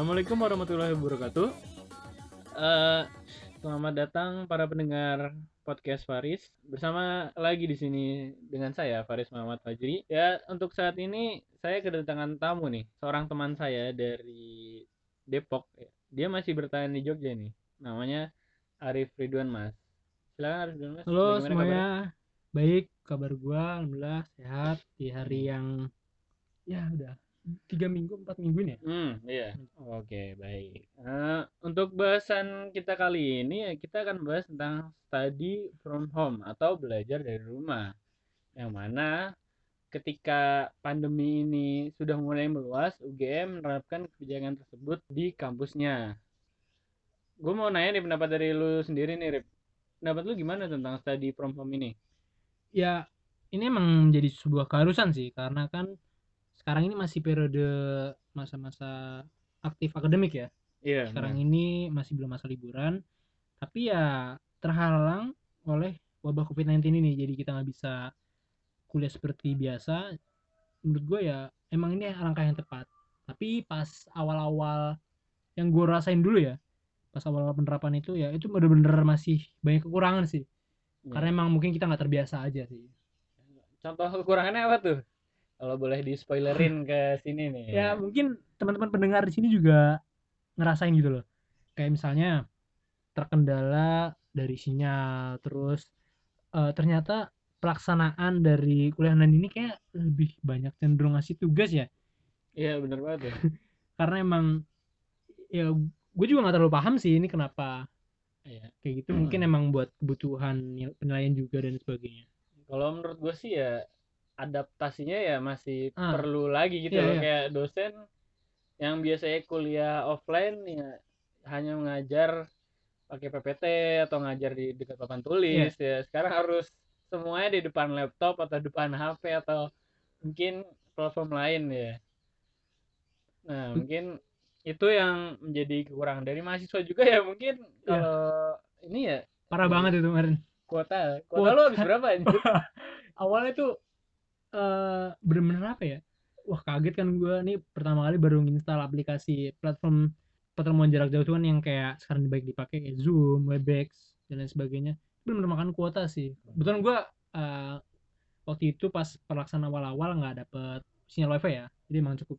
Assalamualaikum warahmatullahi wabarakatuh. Eh, selamat datang para pendengar podcast Faris bersama lagi di sini dengan saya Faris Muhammad Fajri. Ya untuk saat ini saya kedatangan tamu nih, seorang teman saya dari Depok. Dia masih bertahan di Jogja nih. Namanya Arif Ridwan Mas. Silakan Arif Ridwan Mas. Halo Bagaimana semuanya, baik kabar gua alhamdulillah sehat di hari yang ya udah tiga minggu empat minggu ini ya. Hmm, iya. Oke, baik. Eh, untuk bahasan kita kali ini ya kita akan bahas tentang study from home atau belajar dari rumah. Yang mana ketika pandemi ini sudah mulai meluas, UGM menerapkan kebijakan tersebut di kampusnya. Gue mau nanya nih pendapat dari lu sendiri nih, Rip. Pendapat lu gimana tentang study from home ini? Ya ini emang menjadi sebuah keharusan sih karena kan sekarang ini masih periode masa-masa aktif akademik ya. Iya, Sekarang benar. ini masih belum masa liburan, tapi ya terhalang oleh wabah COVID-19 ini jadi kita nggak bisa kuliah seperti biasa. Menurut gue ya emang ini langkah yang tepat. Tapi pas awal-awal yang gue rasain dulu ya, pas awal-awal penerapan itu ya itu bener-bener masih banyak kekurangan sih. Iya. Karena emang mungkin kita nggak terbiasa aja sih. Contoh kekurangannya apa tuh? Kalau boleh di spoilerin ke sini nih. Ya mungkin teman-teman pendengar di sini juga ngerasain gitu loh. Kayak misalnya terkendala dari sinyal, terus eh, ternyata pelaksanaan dari kuliah online ini kayak lebih banyak cenderung ngasih tugas ya. Iya, bener banget ya. Karena emang ya gue juga nggak terlalu paham sih ini kenapa Iya. kayak gitu. Hmm. Mungkin emang buat kebutuhan nil- penilaian juga dan sebagainya. Kalau menurut gue sih ya adaptasinya ya masih Ah. perlu lagi gitu Iya, loh iya. kayak dosen yang biasanya kuliah offline ya hanya mengajar pakai PPT atau ngajar di dekat papan tulis ya sekarang harus semuanya di depan laptop atau depan HP atau mungkin platform lain ya. Nah, Hmm. mungkin itu yang menjadi kekurangan dari mahasiswa juga ya mungkin Iya. kalau ini ya Parah Iya. banget itu kemarin. kuota kuota Kuota. lu habis berapa anjir? awalnya tuh eh bener-bener apa ya? Wah kaget kan gue nih pertama kali baru nginstal aplikasi platform pertemuan jarak jauh tuh kan yang kayak sekarang baik dipakai kayak Zoom, Webex dan lain sebagainya. Bener-bener makan kuota sih. Betul gue eh, waktu itu pas pelaksanaan awal-awal nggak dapet sinyal wifi ya. Jadi emang cukup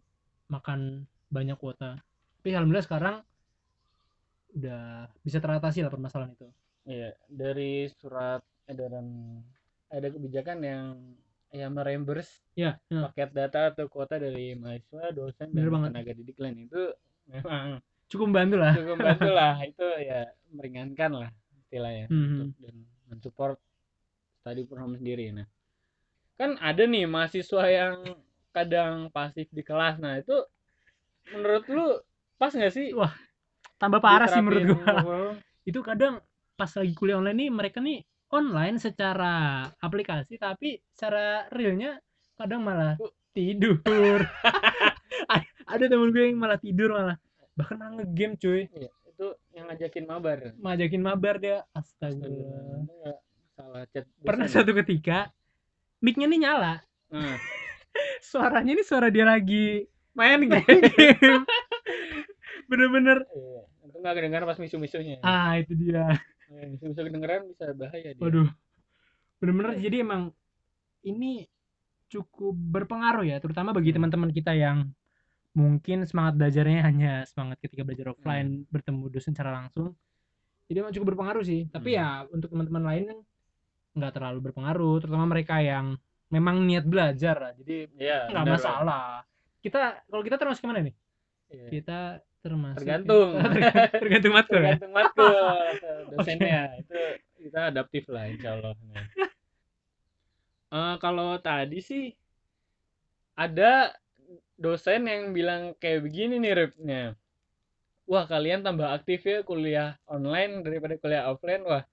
makan banyak kuota. Tapi alhamdulillah sekarang udah bisa teratasi lah permasalahan itu. Iya, dari surat edaran ada kebijakan yang ya mereimburse ya, ya. paket data atau kuota dari mahasiswa, dosen Bener dan banget. tenaga didik lain itu memang cukup membantu lah cukup membantu lah itu ya meringankan lah istilahnya Mhm. untuk dan mensupport from home sendiri nah kan ada nih mahasiswa yang kadang pasif di kelas nah itu menurut lu pas nggak sih Wah, tambah parah sih menurut gua itu kadang pas lagi kuliah online nih mereka nih online secara aplikasi tapi secara realnya kadang malah tidur. Ada temen gue yang malah tidur malah. Bahkan malah ngegame cuy. Iya, itu yang ngajakin mabar. Ngajakin mabar dia. Astaga. Salah chat pernah dosen. suatu ketika mic-nya nih nyala. Nah, suaranya nih suara dia lagi main game. bener-bener. Iya, itu nggak kedengaran pas misu-misunya. Ah itu dia Ya, misu-misu kedengeran bisa bahaya dia waduh bener-bener jadi emang ini cukup berpengaruh ya terutama bagi Hmm. teman-teman kita yang mungkin semangat belajarnya hanya semangat ketika belajar Hmm. offline bertemu dosen secara langsung jadi emang cukup berpengaruh sih tapi Hmm. ya untuk teman-teman lain kan nggak terlalu berpengaruh terutama mereka yang memang niat belajar lah jadi Iya, nggak masalah kita kalau kita termasuk ke mana nih. Iya. kita termasuk Tergantung. tergantung matkul ya? Tergantung matkul. Dosennya itu kita adaptif lah insya Allah. Nah. Eh, kalau tadi sih ada dosen yang bilang kayak begini nih Ripnya wah kalian tambah aktif ya kuliah online daripada kuliah offline. Wah.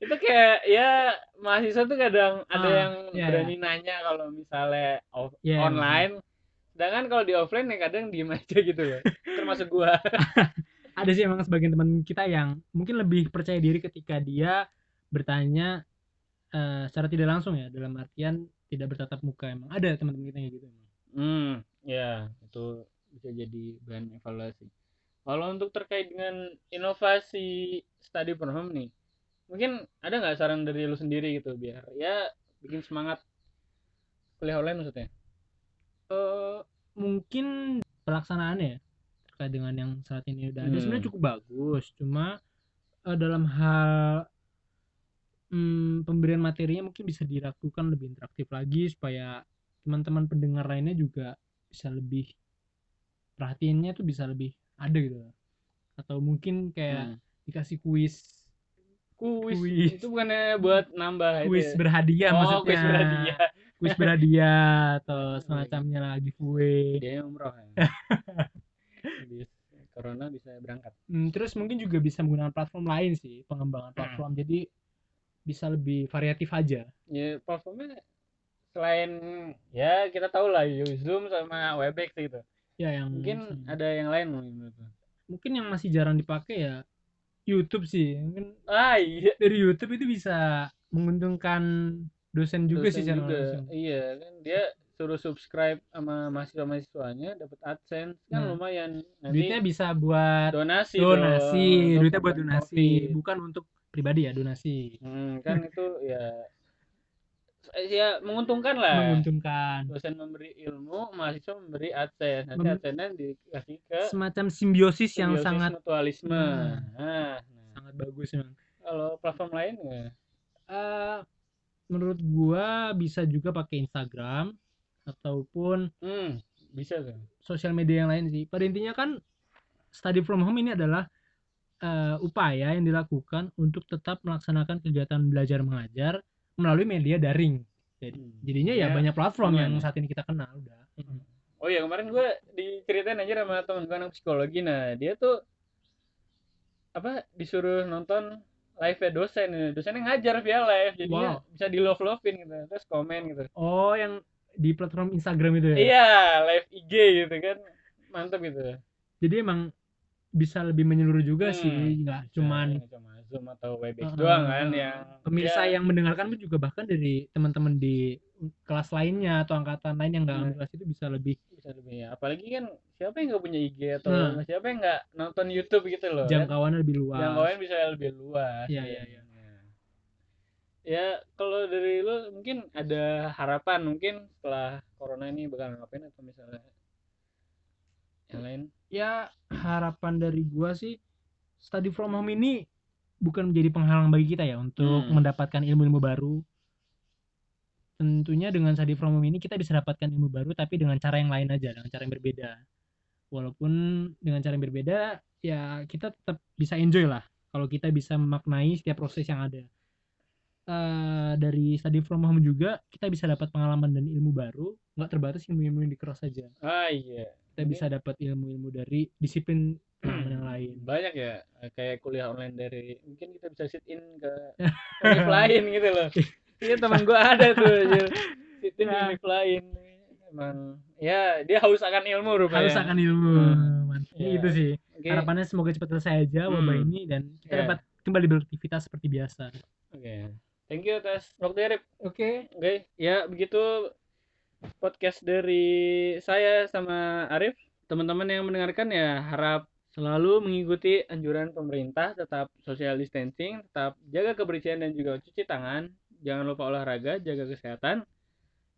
Itu kayak ya mahasiswa tuh kadang ada Ah, yang iya, berani nanya kalau misalnya off- Iya, online sedangkan kalau di offline ya kadang diem aja gitu loh termasuk gua. Ada sih emang sebagian teman kita yang mungkin lebih percaya diri ketika dia bertanya eh, secara tidak langsung ya dalam artian tidak bertatap muka. Emang ada teman-teman kita yang gitu emang. Hmm, ya itu bisa jadi bahan evaluasi. Kalau untuk terkait dengan inovasi study from home nih mungkin ada nggak saran dari lu sendiri gitu biar ya bikin semangat kuliah online maksudnya Eh, mungkin pelaksanaannya ya, terkait dengan yang saat ini udah ada Hmm. sebenarnya cukup bagus cuma eh, dalam hal hmm, pemberian materinya mungkin bisa dilakukan lebih interaktif lagi supaya teman-teman pendengar lainnya juga bisa lebih perhatiannya tuh bisa lebih ada gitu atau mungkin kayak Hmm. dikasih kuis kuis. Kuis. itu bukannya buat nambah kuis itu ya? berhadiah oh maksudnya kuis berhadiah kuis berhadiah atau semacamnya lah giveaway. Dia umroh ya. Corona bisa berangkat. Hmm, terus mungkin juga bisa menggunakan platform lain sih Hmm. pengembangan platform. Jadi bisa lebih variatif aja. Ya platformnya selain ya kita tahu lah Zoom sama Webex gitu. Ya yang mungkin ada yang lain lu. mungkin yang masih jarang dipakai ya YouTube sih. Mungkin ah iya. dari YouTube itu bisa menguntungkan dosen juga sih dosen secara juga. langsung iya kan dia suruh subscribe sama mahasiswa mahasiswanya dapat adsense. Kan Nah, lumayan. Nanti duitnya bisa buat donasi donasi dong, duitnya buat donasi COVID. bukan untuk pribadi ya donasi. Hmm, kan itu ya ya menguntungkan lah. Menguntungkan. Dosen memberi ilmu mahasiswa memberi adsense. Nanti Mem- adsense dikasih ke semacam simbiosis yang simbiosis sangat mutualisme. Nah. nah, nah. sangat bagus memang kalau platform lain ya Eh, menurut gua bisa juga pakai Instagram ataupun hmm, bisa tuh sosial media yang lain sih. Pada intinya kan study from home ini adalah eh, upaya yang dilakukan untuk tetap melaksanakan kegiatan belajar mengajar melalui media daring. Jadi, Hmm. jadinya ya Ya, banyak platform yang ya. saat ini kita kenal udah. Oh iya kemarin gue diceritain aja sama temen gue anak psikologi nah dia tuh apa disuruh nonton live dosen dosennya ngajar via live jadinya Wow. bisa di love lovein gitu terus komen gitu Oh, yang di platform Instagram itu ya. iya live IG gitu kan mantep gitu Jadi emang bisa lebih menyeluruh juga Hmm, sih, nggak cuman cuma zoom atau webex Uh, doang kan yang pemirsa ya, yang mendengarkan pun juga bahkan dari teman-teman di kelas lainnya atau angkatan lain yang nggak ambil kelas itu bisa lebih bisa lebih ya apalagi kan siapa yang nggak punya IG atau Nah. siapa yang nggak nonton YouTube gitu loh kan? jangkauannya lebih luas. jangkauan bisa lebih luas Iya, iya, iya. ya kalau dari lu mungkin ada harapan mungkin setelah corona ini bakal ngapain atau misalnya yang lain Ya harapan dari gua sih study from home ini bukan menjadi penghalang bagi kita ya untuk Hmm. mendapatkan ilmu-ilmu baru. Tentunya dengan study from home ini kita bisa dapatkan ilmu baru tapi dengan cara yang lain aja, dengan cara yang berbeda. Walaupun dengan cara yang berbeda ya kita tetap bisa enjoy lah kalau kita bisa memaknai setiap proses yang ada. Eh, dari study from home juga kita bisa dapat pengalaman dan ilmu baru, nggak terbatas ilmu-ilmu yang di kelas saja. ah iya Kita bisa dapat ilmu-ilmu dari disiplin yang lain. banyak ya kayak kuliah online dari mungkin kita bisa sit in ke univ lain gitu loh. Iya teman gua ada tuh sit in di Nah. univ lain. Emang ya dia haus akan ilmu rupanya. Harus akan ilmu Hmm. mantap Iya. itu sih. Oke, harapannya semoga cepat selesai aja wabah Hmm. ini dan kita Iya. dapat kembali beraktivitas seperti biasa. Oke. Thank you atas waktunya Rip. Oke. Oke, ya begitu podcast dari saya sama Arif. Teman-teman yang mendengarkan ya harap selalu mengikuti anjuran pemerintah, tetap social distancing, tetap jaga kebersihan dan juga cuci tangan. Jangan lupa olahraga, jaga kesehatan.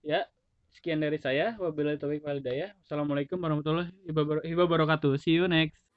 Ya, sekian dari saya. Wabillahi taufiq wal hidayah. Wassalamualaikum warahmatullahi wabarakatuh. See you next.